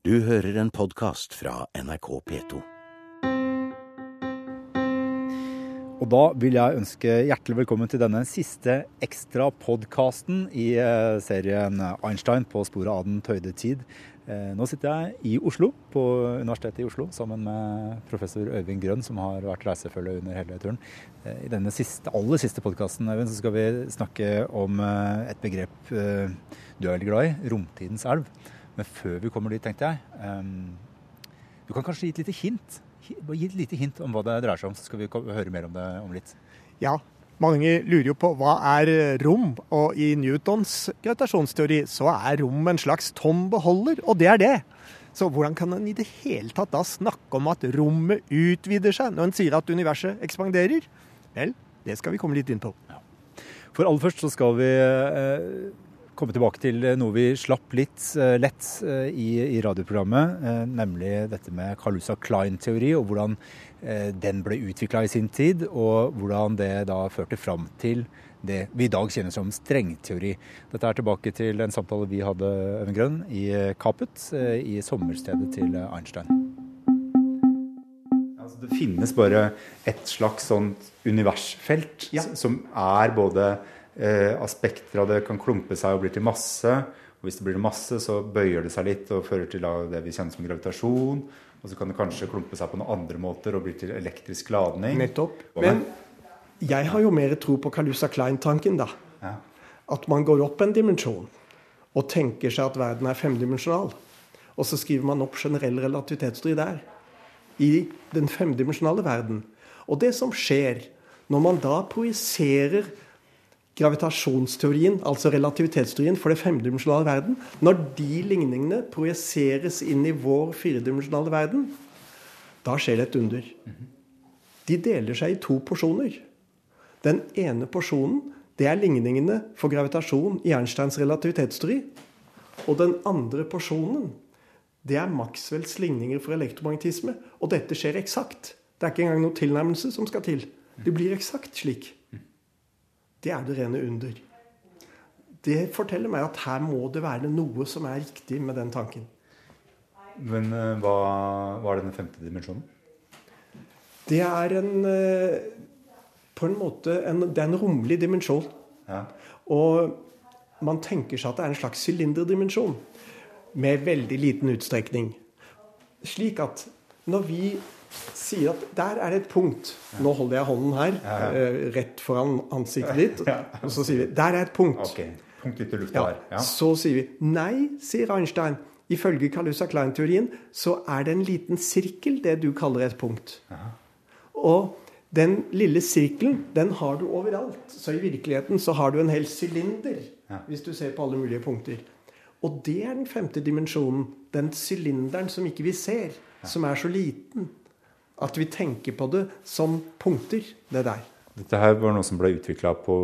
Du hører en podkast fra NRK P2. Og da vil jeg ønske hjertelig velkommen til denne siste ekstra podkasten i eh, serien Einstein på sporet av den tøyde tid. Eh, Nå sitter jeg i Oslo, på Universitetet i Oslo, sammen med professor Øyvind Grønn, som har vært reisefølge under hele turen. Eh, I denne siste, aller siste podkasten skal vi snakke om et begrep du er veldig glad i, romtidens elv. Men før vi kommer dit, tenkte jeg um, Du kan kanskje gi et lite hint? Gi et lite hint om hva det dreier seg om, så skal vi høre mer om det om litt. Ja, mange lurer jo på hva er rom, og i Newtons gravitasjonsteori så er rom en slags tom beholder, og det er det. Så hvordan kan en i det hele tatt da snakke om at rommet utvider seg, når en sier at universet ekspanderer? Vel, det skal vi komme litt inn på. For aller først så skal vi eh, komme tilbake til noe vi slapp litt eh, lett eh, i, i radioprogrammet, eh, nemlig dette med Carlusa Klein-teori og hvordan eh, den ble utvikla i sin tid, og hvordan det da førte fram til det vi i dag kjenner som strengteori. Dette er tilbake til en samtale vi hadde Øven Grønn i eh, Kaput, eh, i sommerstedet til eh, Einstein. Altså, det finnes bare et slags sånt universfelt Ja. som er både eh, aspekter av det kan klumpe seg og bli til masse. Og hvis det blir masse, så bøyer det seg litt og fører til det vi kjenner som gravitasjon. Og så kan det kanskje klumpe seg på noen andre måter og bli til elektrisk ladning. Nettopp. Men jeg har jo mer tro på Calusa Klein-tanken, da. Ja. At man går opp en dimensjon og tenker seg at verden er femdimensjonal. Og så skriver man opp generell relativitetsteori der. I den femdimensjonale verden. Og det som skjer når man da projiserer gravitasjonsteorien, altså relativitetsteorien for det femdimensjonale verden, når de ligningene projiseres inn i vår firedimensjonale verden, da skjer det et under. De deler seg i to porsjoner. Den ene porsjonen det er ligningene for gravitasjon i Einsteins relativitetsteori. Og den andre porsjonen det er Maxwells ligninger for elektromagnetisme. Og dette skjer eksakt. Det er ikke engang noen tilnærmelse som skal til. Det blir eksakt slik. Det er det rene under. Det forteller meg at her må det være noe som er riktig med den tanken. Men eh, hva, er denne femte dimensjonen? Det er en eh, på en måte en, det er en romlig dimensjon. Ja. Og man tenker seg at det er en slags sylinderdimensjon med veldig liten utstrekning. Slik at når vi sier at der er det et punkt Nå holder jeg hånden her, eh, rett foran ansiktet ditt. Og så sier vi der er et punkt. Okay. Punkt ut i lufta Ja. Ja. Så sier vi nei, sier Einstein. Ifølge Kalusa-Klein-teorien så er det en liten sirkel, det du kaller et punkt. Og den lille sirkelen, den har du overalt. Så i virkeligheten så har du en hel sylinder, hvis du ser på alle mulige punkter. Og det er den femte dimensjonen. Den sylinderen som ikke vi ser, som er så liten at vi tenker på det som punkter, det der. Dette her var noe som ble utvikla på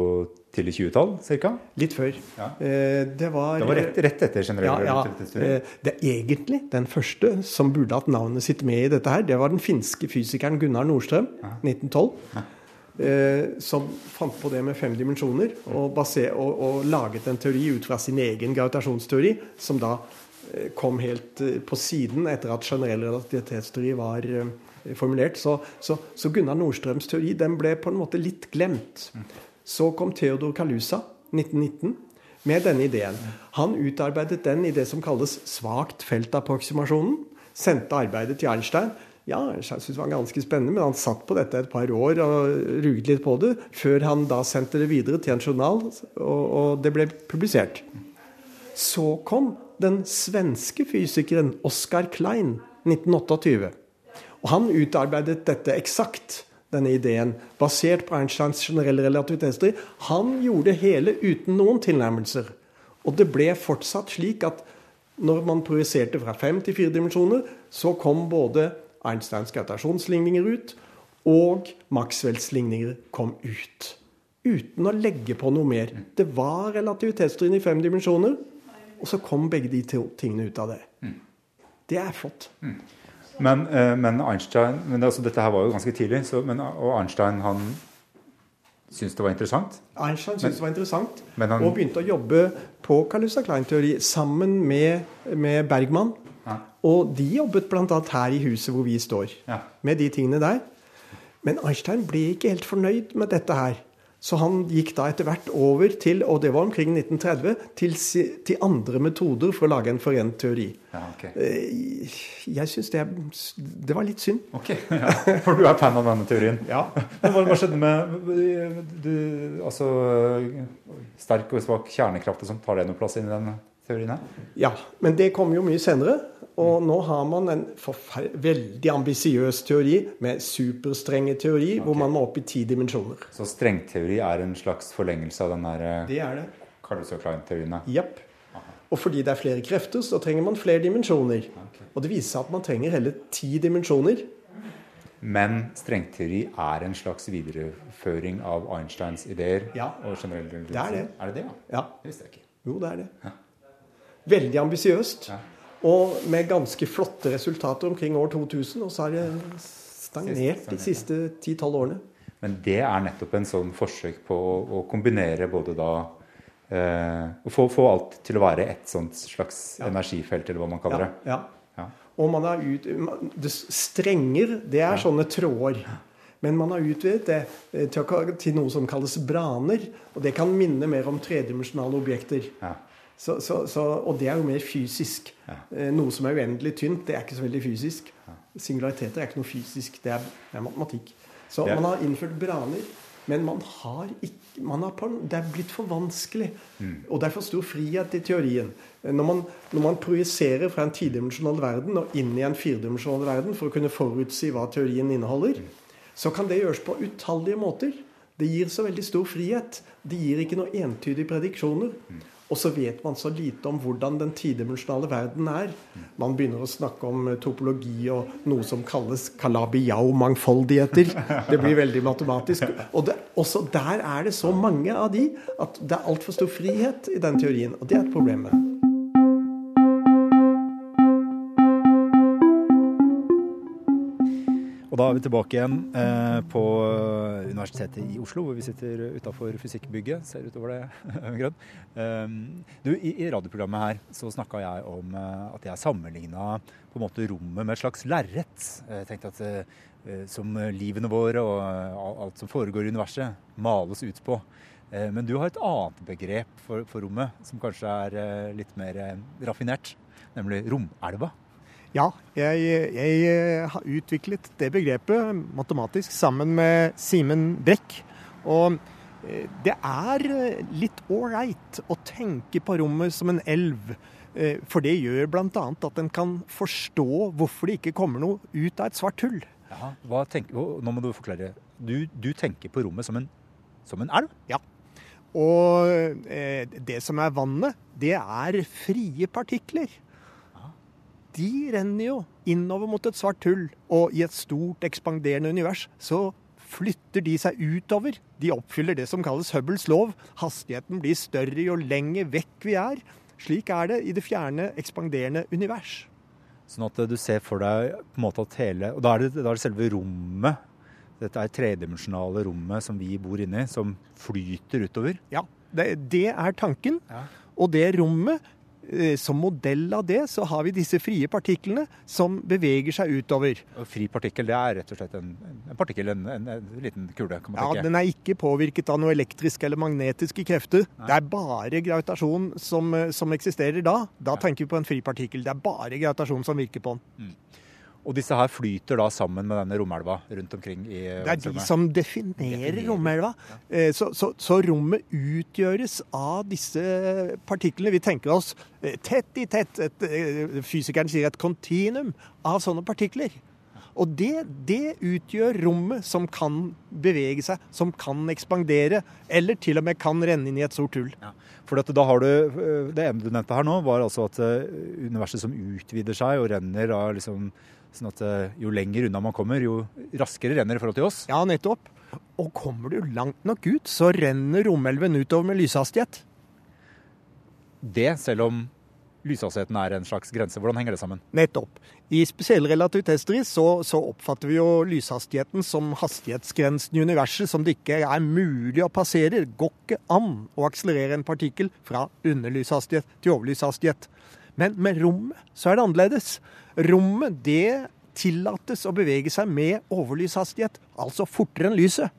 tidlig 20-tall, ca.? Litt før. Ja. Eh, det var, Det var rett, rett etter generell ja, ja. relativitetsteori. Eh, Det er egentlig den første som burde hatt navnet sitt med i dette her. Det var den finske fysikeren Gunnar Nordstrøm, 1912. Eh, som fant på det med fem dimensjoner, og, baser, og, og laget en teori ut fra sin egen gravitasjonsteori, som da kom helt på siden etter at generell relativitetsteori var formulert. Så, så, så Gunnar Nordstrøms teori den ble på en måte litt glemt. Så kom Theodor Kalusa 1919 med denne ideen. Han utarbeidet den i det som kalles svakt feltapproksimasjonen. Sendte arbeidet til Einstein. Ja, Einstein syntes det var ganske spennende, men han satt på dette et par år og ruget litt på det, før han da sendte det videre til en journal, og, og det ble publisert. Så kom den svenske fysikeren Oskar Klein 1928. Og han utarbeidet dette eksakt, denne ideen, basert på Einsteins generelle relativitetsteori. Han gjorde det hele uten noen tilnærmelser. Og det ble fortsatt slik at når man projiserte fra fem til fire dimensjoner, så kom både Einsteins gravitasjonsligninger ut, og Maxwells ligninger kom ut. Uten å legge på noe mer. Det var relativitetsteorien i fem dimensjoner, og så kom begge de to tingene ut av det. Det er flott. Men, eh, men Einstein men altså, Dette her var jo ganske tidlig, så, men, og Einstein han syntes det var interessant. Einstein syntes det var interessant, men han- og begynte å jobbe på Calusa Klein-teori sammen med, med Bergman. Ja. Og de jobbet bl.a. her i huset hvor vi står, Ja. med de tingene der. Men Einstein ble ikke helt fornøyd med dette her. Så han gikk da etter hvert over til, og det var omkring 1930, til, til andre metoder for å lage en forent teori. Ja, ok. Eh, Jeg syns det, det var litt synd. Ok, ja. For du er fan av denne teorien? Ja. Men hva, hva skjedde med du, altså, sterk og svak kjernekraft og sånt? Tar det noe plass inn i den teorien her? Ja, men det kom jo mye senere. Og nå har man en veldig ambisiøs teori med superstrenge teori, hvor man må opp i ti dimensjoner. Så strengteori er en slags forlengelse av den der eh, Det er det. Carlos Klein-teorien? ja. Og fordi det er flere krefter, så trenger man flere dimensjoner. Og det viser seg at man trenger hele ti dimensjoner. Men strengteori er en slags videreføring av Einsteins ideer? Ja. Og generell Det er det. Er det det, ja? Ja, Det visste jeg ikke. jo, det er det. Veldig ambisiøst. Ja. Og med ganske flotte resultater omkring år 2000. Og så har det stagnert de siste 10-12 årene. Men det er nettopp en sånn forsøk på å, å kombinere både da eh, få, få alt til å være et sånt slags energifelt, eller hva man kaller Ja, det. ja. Ja. Og man har ut, det strenger, det er sånne tråder. Men man har utvidet det eh, til noe som kalles braner. Og det kan minne mer om tredimensjonale objekter. Ja. Så, så, så, og det er jo mer fysisk. Eh, Noe som er uendelig tynt, det er ikke så veldig fysisk. Singulariteter er ikke noe fysisk, det er, det er matematikk. Så er- man har innført braner, men man har ikke, man har, det er blitt for vanskelig. Og det er for stor frihet i teorien. Eh, Når man, når man projiserer fra en tidimensjonal verden og inn i en firedimensjonal verden for å kunne forutsi hva teorien inneholder, så kan det gjøres på utallige måter. Det gir så veldig stor frihet. Det gir ikke noen entydige prediksjoner. Og så vet man så lite om hvordan den tidimensjonale verden er. Man begynner å snakke om eh, topologi og noe som kalles Calabi-Yau-mangfoldigheter. Det blir veldig matematisk. Og det, også der er det så mange av de at det er altfor stor frihet i den teorien. Og det er et problem Og da er vi tilbake igjen eh, på Universitetet i Oslo, hvor vi sitter utafor fysikkbygget. Ser utover det grønn. Um, du, i, I radioprogrammet her så snakka jeg om uh, at jeg sammenligna på en måte rommet med et slags lerret. Jeg tenkte at uh, som livene våre og uh, alt som foregår i universet, males ut på. Eh, men du har et annet begrep for, for rommet, som kanskje er eh, litt mer eh, raffinert, nemlig romelva. Ja, jeg, jeg eh, har utviklet det begrepet matematisk sammen med Simen Brekk. Og eh, det er eh, litt ålreit å tenke på rommet som en elv. For det gjør bl.a. at en kan forstå hvorfor det ikke kommer noe ut av et svart hull. Ja, nå må du forklare. Du, du tenker på rommet som en, som en elv? Ja. Og det som er vannet, det er frie partikler. De renner jo innover mot et svart hull, og i et stort ekspanderende univers så flytter de seg utover. De oppfyller det som kalles Hubbles lov. Hastigheten blir større jo lenger vekk vi er. Slik er det i det fjerne, ekspanderende univers. Sånn at du ser for deg på en måte at hele Og da er det, da er det selve rommet, dette er tredimensjonale rommet som vi bor inni, som flyter utover. Ja, det, det er tanken. Ja. Og det rommet, eh, som modell av det, så har vi disse frie partiklene som beveger seg utover. Og fri partikkel, det er rett og slett en, en partikkel, en, en, en liten kule, kan man Ja, tenke. Den er ikke påvirket av noe elektriske eller magnetiske krefter. Det er bare gravitasjon som, eh, som eksisterer da. Da tenker vi på en fri partikkel. Det er bare gravitasjon som virker på den. Og disse her flyter da sammen med denne romelva rundt omkring i Det er de som definerer Definerer. romelva. Ja. Så, så, så rommet utgjøres av disse partiklene. Vi tenker oss eh, tett i tett, et, eh, fysikeren sier et kontinuum av sånne partikler. Og det, det utgjør rommet som kan bevege seg, som kan ekspandere, eller til og med kan renne inn i et stort hull. Ja. For at da har du, Det ene du nevnte her nå, var altså at universet som utvider seg og renner av liksom sånn at øh, jo lenger unna man kommer, jo raskere renner det i forhold til oss. Ja, nettopp. Og kommer du langt nok ut, så renner romelven utover med lyshastighet. Det selv om lyshastigheten er en slags grense. Hvordan henger det sammen? Nettopp. I spesielle relativitetsteori så, så oppfatter vi jo lyshastigheten som hastighetsgrensen i universet som det ikke er mulig å passere. Går ikke an å akselerere en partikkel fra underlyshastighet til overlyshastighet. Men med rommet så er det annerledes. Rommet det tillates å bevege seg med overlyshastighet, altså fortere enn lyset.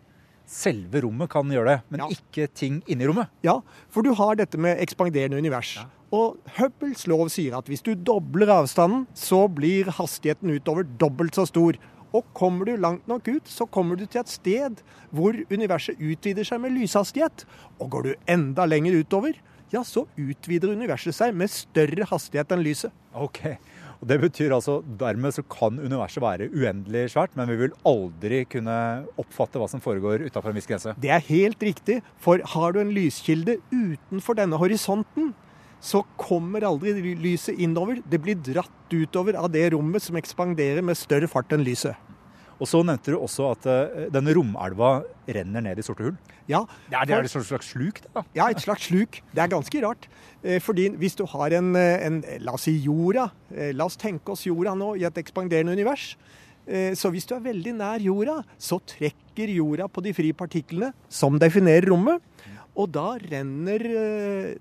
Selve rommet kan gjøre det, men Ja. ikke ting inni rommet. Ja, for du har dette med ekspanderende univers. Og Hubbles lov sier at hvis du dobler avstanden, så blir hastigheten utover dobbelt så stor. Og kommer du langt nok ut, så kommer du til et sted hvor universet utvider seg med lyshastighet. Og går du enda lenger utover, ja, så utvider universet seg med større hastighet enn lyset. Ok, og Det betyr altså dermed så kan universet være uendelig svært, men vi vil aldri kunne oppfatte hva som foregår utafor en viss grense. Det er helt riktig, for har du en lyskilde utenfor denne horisonten, så kommer aldri lyset innover. Det blir dratt utover av det rommet som ekspanderer med større fart enn lyset. Og så nevnte du også at eh, denne romelva renner ned i sorte hull. Ja, Det er, det er et slags sluk, da? ja, et slags sluk. Det er ganske rart. Eh, Fordi hvis du har en, eh, en La oss si jorda. La oss tenke oss jorda nå i et ekspanderende univers. Eh, Så hvis du er veldig nær jorda, så trekker jorda på de frie partiklene som definerer rommet. Og da renner,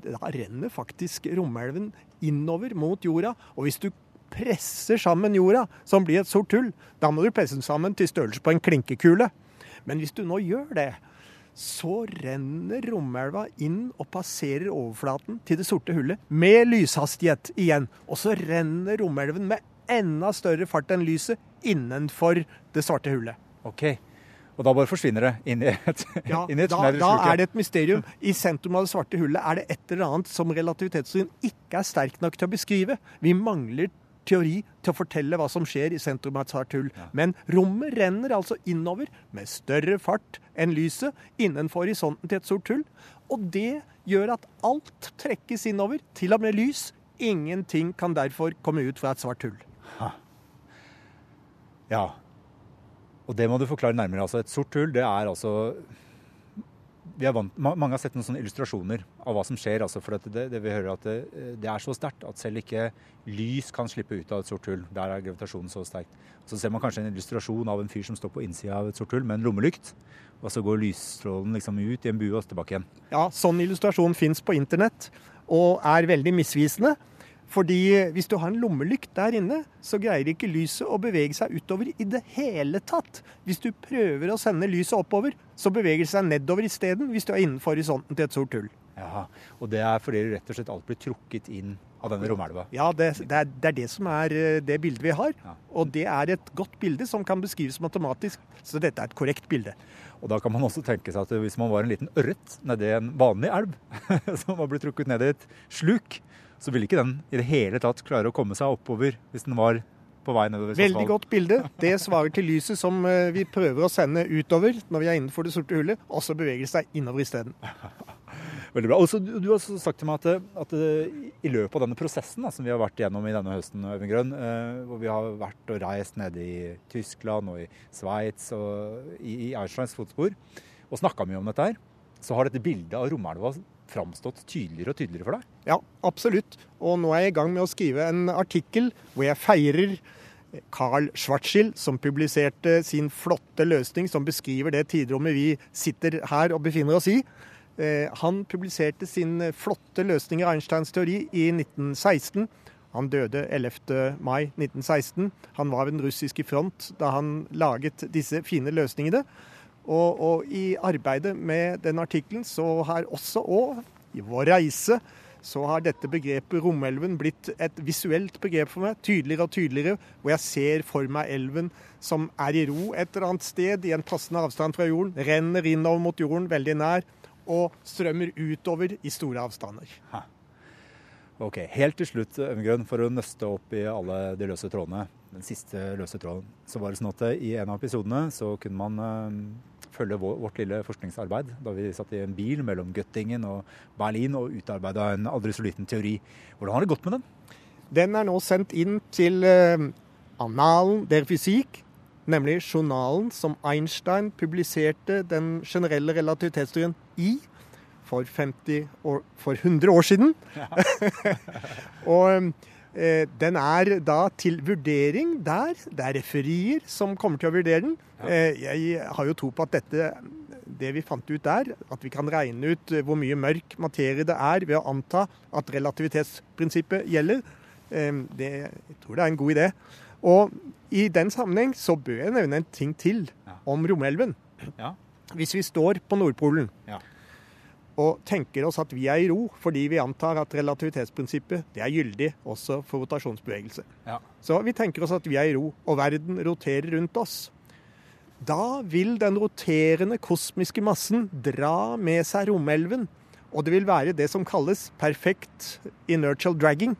da renner faktisk romelven innover mot jorda. Og hvis du presser sammen jorda, som blir et sort hull, da må du presse den sammen til størrelse på en klinkekule. Men hvis du nå gjør det, så renner romelva inn og passerer overflaten til det sorte hullet med lyshastighet igjen. Og så renner romelven med enda større fart enn lyset innenfor det svarte hullet. Ok, Og da bare forsvinner det inn i et, Ja, inn i et da, da er det et mysterium. I sentrum av det svarte hullet er det et eller annet som relativitetssyn ikke er sterk nok til å beskrive. Vi mangler teori til å fortelle hva som skjer i sentrum av hull. Men rommet renner altså innover med større fart enn lyset innenfor horisonten til et sort hull. Og det gjør at alt trekkes innover, til og med lys. Ingenting kan derfor komme ut fra et svart hull. Ja. Og det må du forklare nærmere. Altså, et sort hull, det er altså vant, Mange har sett noen sånne illustrasjoner av hva som skjer. Altså, for det, det vi hører at det, det er så sterkt at selv ikke lys kan slippe ut av et sort hull. Der er gravitasjonen så sterkt. Så ser man kanskje en illustrasjon av en fyr som står på innsida av et sort hull med en lommelykt. Og så går lysstrålen liksom ut i en bue og tilbake igjen. Ja, sånn illustrasjon fins på internett og er veldig misvisende. Fordi hvis du har en lommelykt der inne, så greier ikke lyset å bevege seg utover i det hele tatt. Hvis du prøver å sende lyset oppover, så beveger det seg nedover isteden hvis du er innenfor horisonten til et sort hull. Ja, Og det er fordi rett og slett alt blir trukket inn av denne romelva. Ja, det, det, er, det er det som er eh, det bildet vi har. Ja. Og det er et godt bilde som kan beskrives matematisk. Så dette er et korrekt bilde. Og da kan man også tenke seg at hvis man var en liten ørret nedi en vanlig elv, som var blitt trukket ned i et sluk, så ville ikke den i det hele tatt klare å komme seg oppover hvis den var på vei nedover. Veldig godt bilde. Det svarer til lyset som eh, vi prøver å sende utover når vi er innenfor det sorte hullet, og så beveger det seg innover isteden. Veldig bra. Også, du har også sagt til meg at, at eh, i løpet av denne prosessen da, som vi har vært gjennom i denne høsten, Øyvind Grønn, eh, hvor vi har vært og reist nede i Tyskland og i Sveits og i, i Einsteins fotspor, og snakka mye om dette her, så har dette bildet av romelva framstått tydeligere og tydeligere for deg? Ja, absolutt. Og nå er jeg i gang med å skrive en artikkel hvor jeg feirer Carl Schwarzschild, som publiserte sin flotte løsning som beskriver det tidrommet vi sitter her og befinner oss i. Eh, Han publiserte sin flotte løsning i Einsteins teori i 1916. Han døde 11. mai 1916. Han var ved den russiske front da han laget disse fine løsningene. Og, og i arbeidet med den artikkelen så har også, og i vår reise, så har dette begrepet romelven blitt et visuelt begrep for meg. Tydeligere og tydeligere. Hvor jeg ser for meg elven som er i ro et eller annet sted i en passende avstand fra jorden. Renner innover mot jorden veldig nær. Og strømmer utover i store avstander. Ok, Helt til slutt, Øyvind Grønn, for å nøste opp i alle de løse trådene. Den siste løse tråden. Så var det sånn at I en av episodene så kunne man eh, følge vårt lille forskningsarbeid da vi satt i en bil mellom Göttingen og Berlin og utarbeida en aldri så liten teori. Hvordan har det gått med den? Den er nå sendt inn til eh, Annalen der Physik, nemlig journalen som Einstein publiserte den generelle relativitetsteorien i for, 50 år, for 100 år siden. og eh, den er da til vurdering der. Det er referier som kommer til å vurdere den. Eh, jeg har jo tro på at dette, det vi fant ut der, at vi kan regne ut eh, hvor mye mørk materie det er ved å anta at relativitetsprinsippet gjelder. Eh, det, jeg tror det er en god idé. Og i den sammenheng så bør jeg nevne en ting til om romelven. Ja. Hvis vi står på Nordpolen Ja. Og tenker oss at vi er i ro fordi vi antar at relativitetsprinsippet det er gyldig også for rotasjonsbevegelse. Ja. Så vi tenker oss at vi er i ro, og verden roterer rundt oss. Da vil den roterende kosmiske massen dra med seg romelven, og det vil være det som kalles perfekt inertial dragging.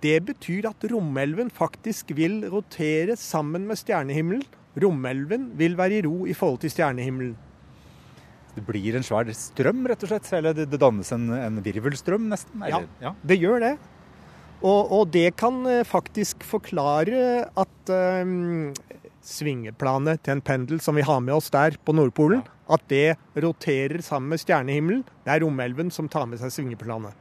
Det betyr at romelven faktisk vil rotere sammen med stjernehimmelen. Romelven vil være i ro i forhold til stjernehimmelen. Det blir en svær strøm, rett og slett? Eller det, det dannes en, en virvelstrøm, nesten? Ja. Eller? ja. Det gjør det. Og, og det kan eh, faktisk forklare at um, svingeplanet til en pendel som vi har med oss der på Nordpolen, at det roterer sammen med stjernehimmelen. Det er romelven som tar med seg svingeplanet.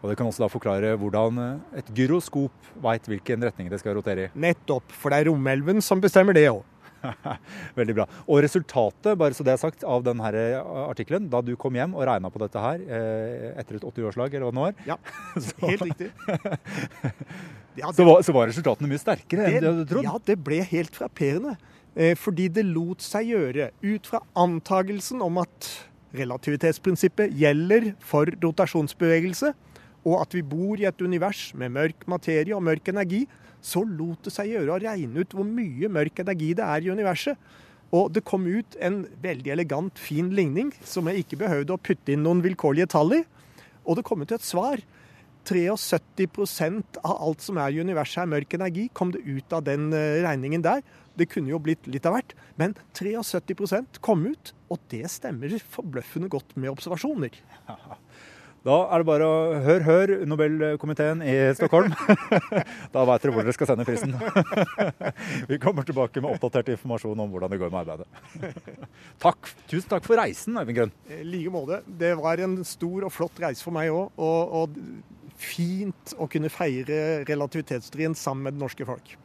Og det kan også da forklare hvordan eh, et gyroskop veit hvilken retning det skal rotere i. Nettopp, for det er romelven som bestemmer det òg. Veldig bra. Og resultatet, bare så det er sagt, av denne artikkelen, da du kom hjem og regna på dette her eh, etter et 80-årslag, eller hva det nå var, Ja, så, helt riktig. Ja, så, var, så var resultatene mye sterkere enn du hadde trodd. Ja, det ble helt frapperende. Eh, fordi det lot seg gjøre ut fra antagelsen om at relativitetsprinsippet gjelder for rotasjonsbevegelse, og at vi bor i et univers med mørk materie og mørk energi, så lot det seg gjøre å regne ut hvor mye mørk energi det er i universet. Og det kom ut en veldig elegant, fin ligning som jeg ikke behøvde å putte inn noen vilkårlige tall i. Og det kom ut et svar. 73% av alt som er i universet er mørk energi, kom det ut av den eh, regningen der. Det kunne jo blitt litt av hvert, men 73% kom ut, og det stemmer forbløffende godt med observasjoner. Da er det bare å hør, hør Nobelkomiteen i Stockholm. da veit dere hvor dere skal sende prisen. Vi kommer tilbake med oppdatert informasjon om hvordan det går med arbeidet. Takk. Tusen takk for reisen, Øyvind Grønn. I like måte. Det var en stor og flott reise for meg òg, og, og fint å kunne feire relativitetsstrien sammen med det norske folk.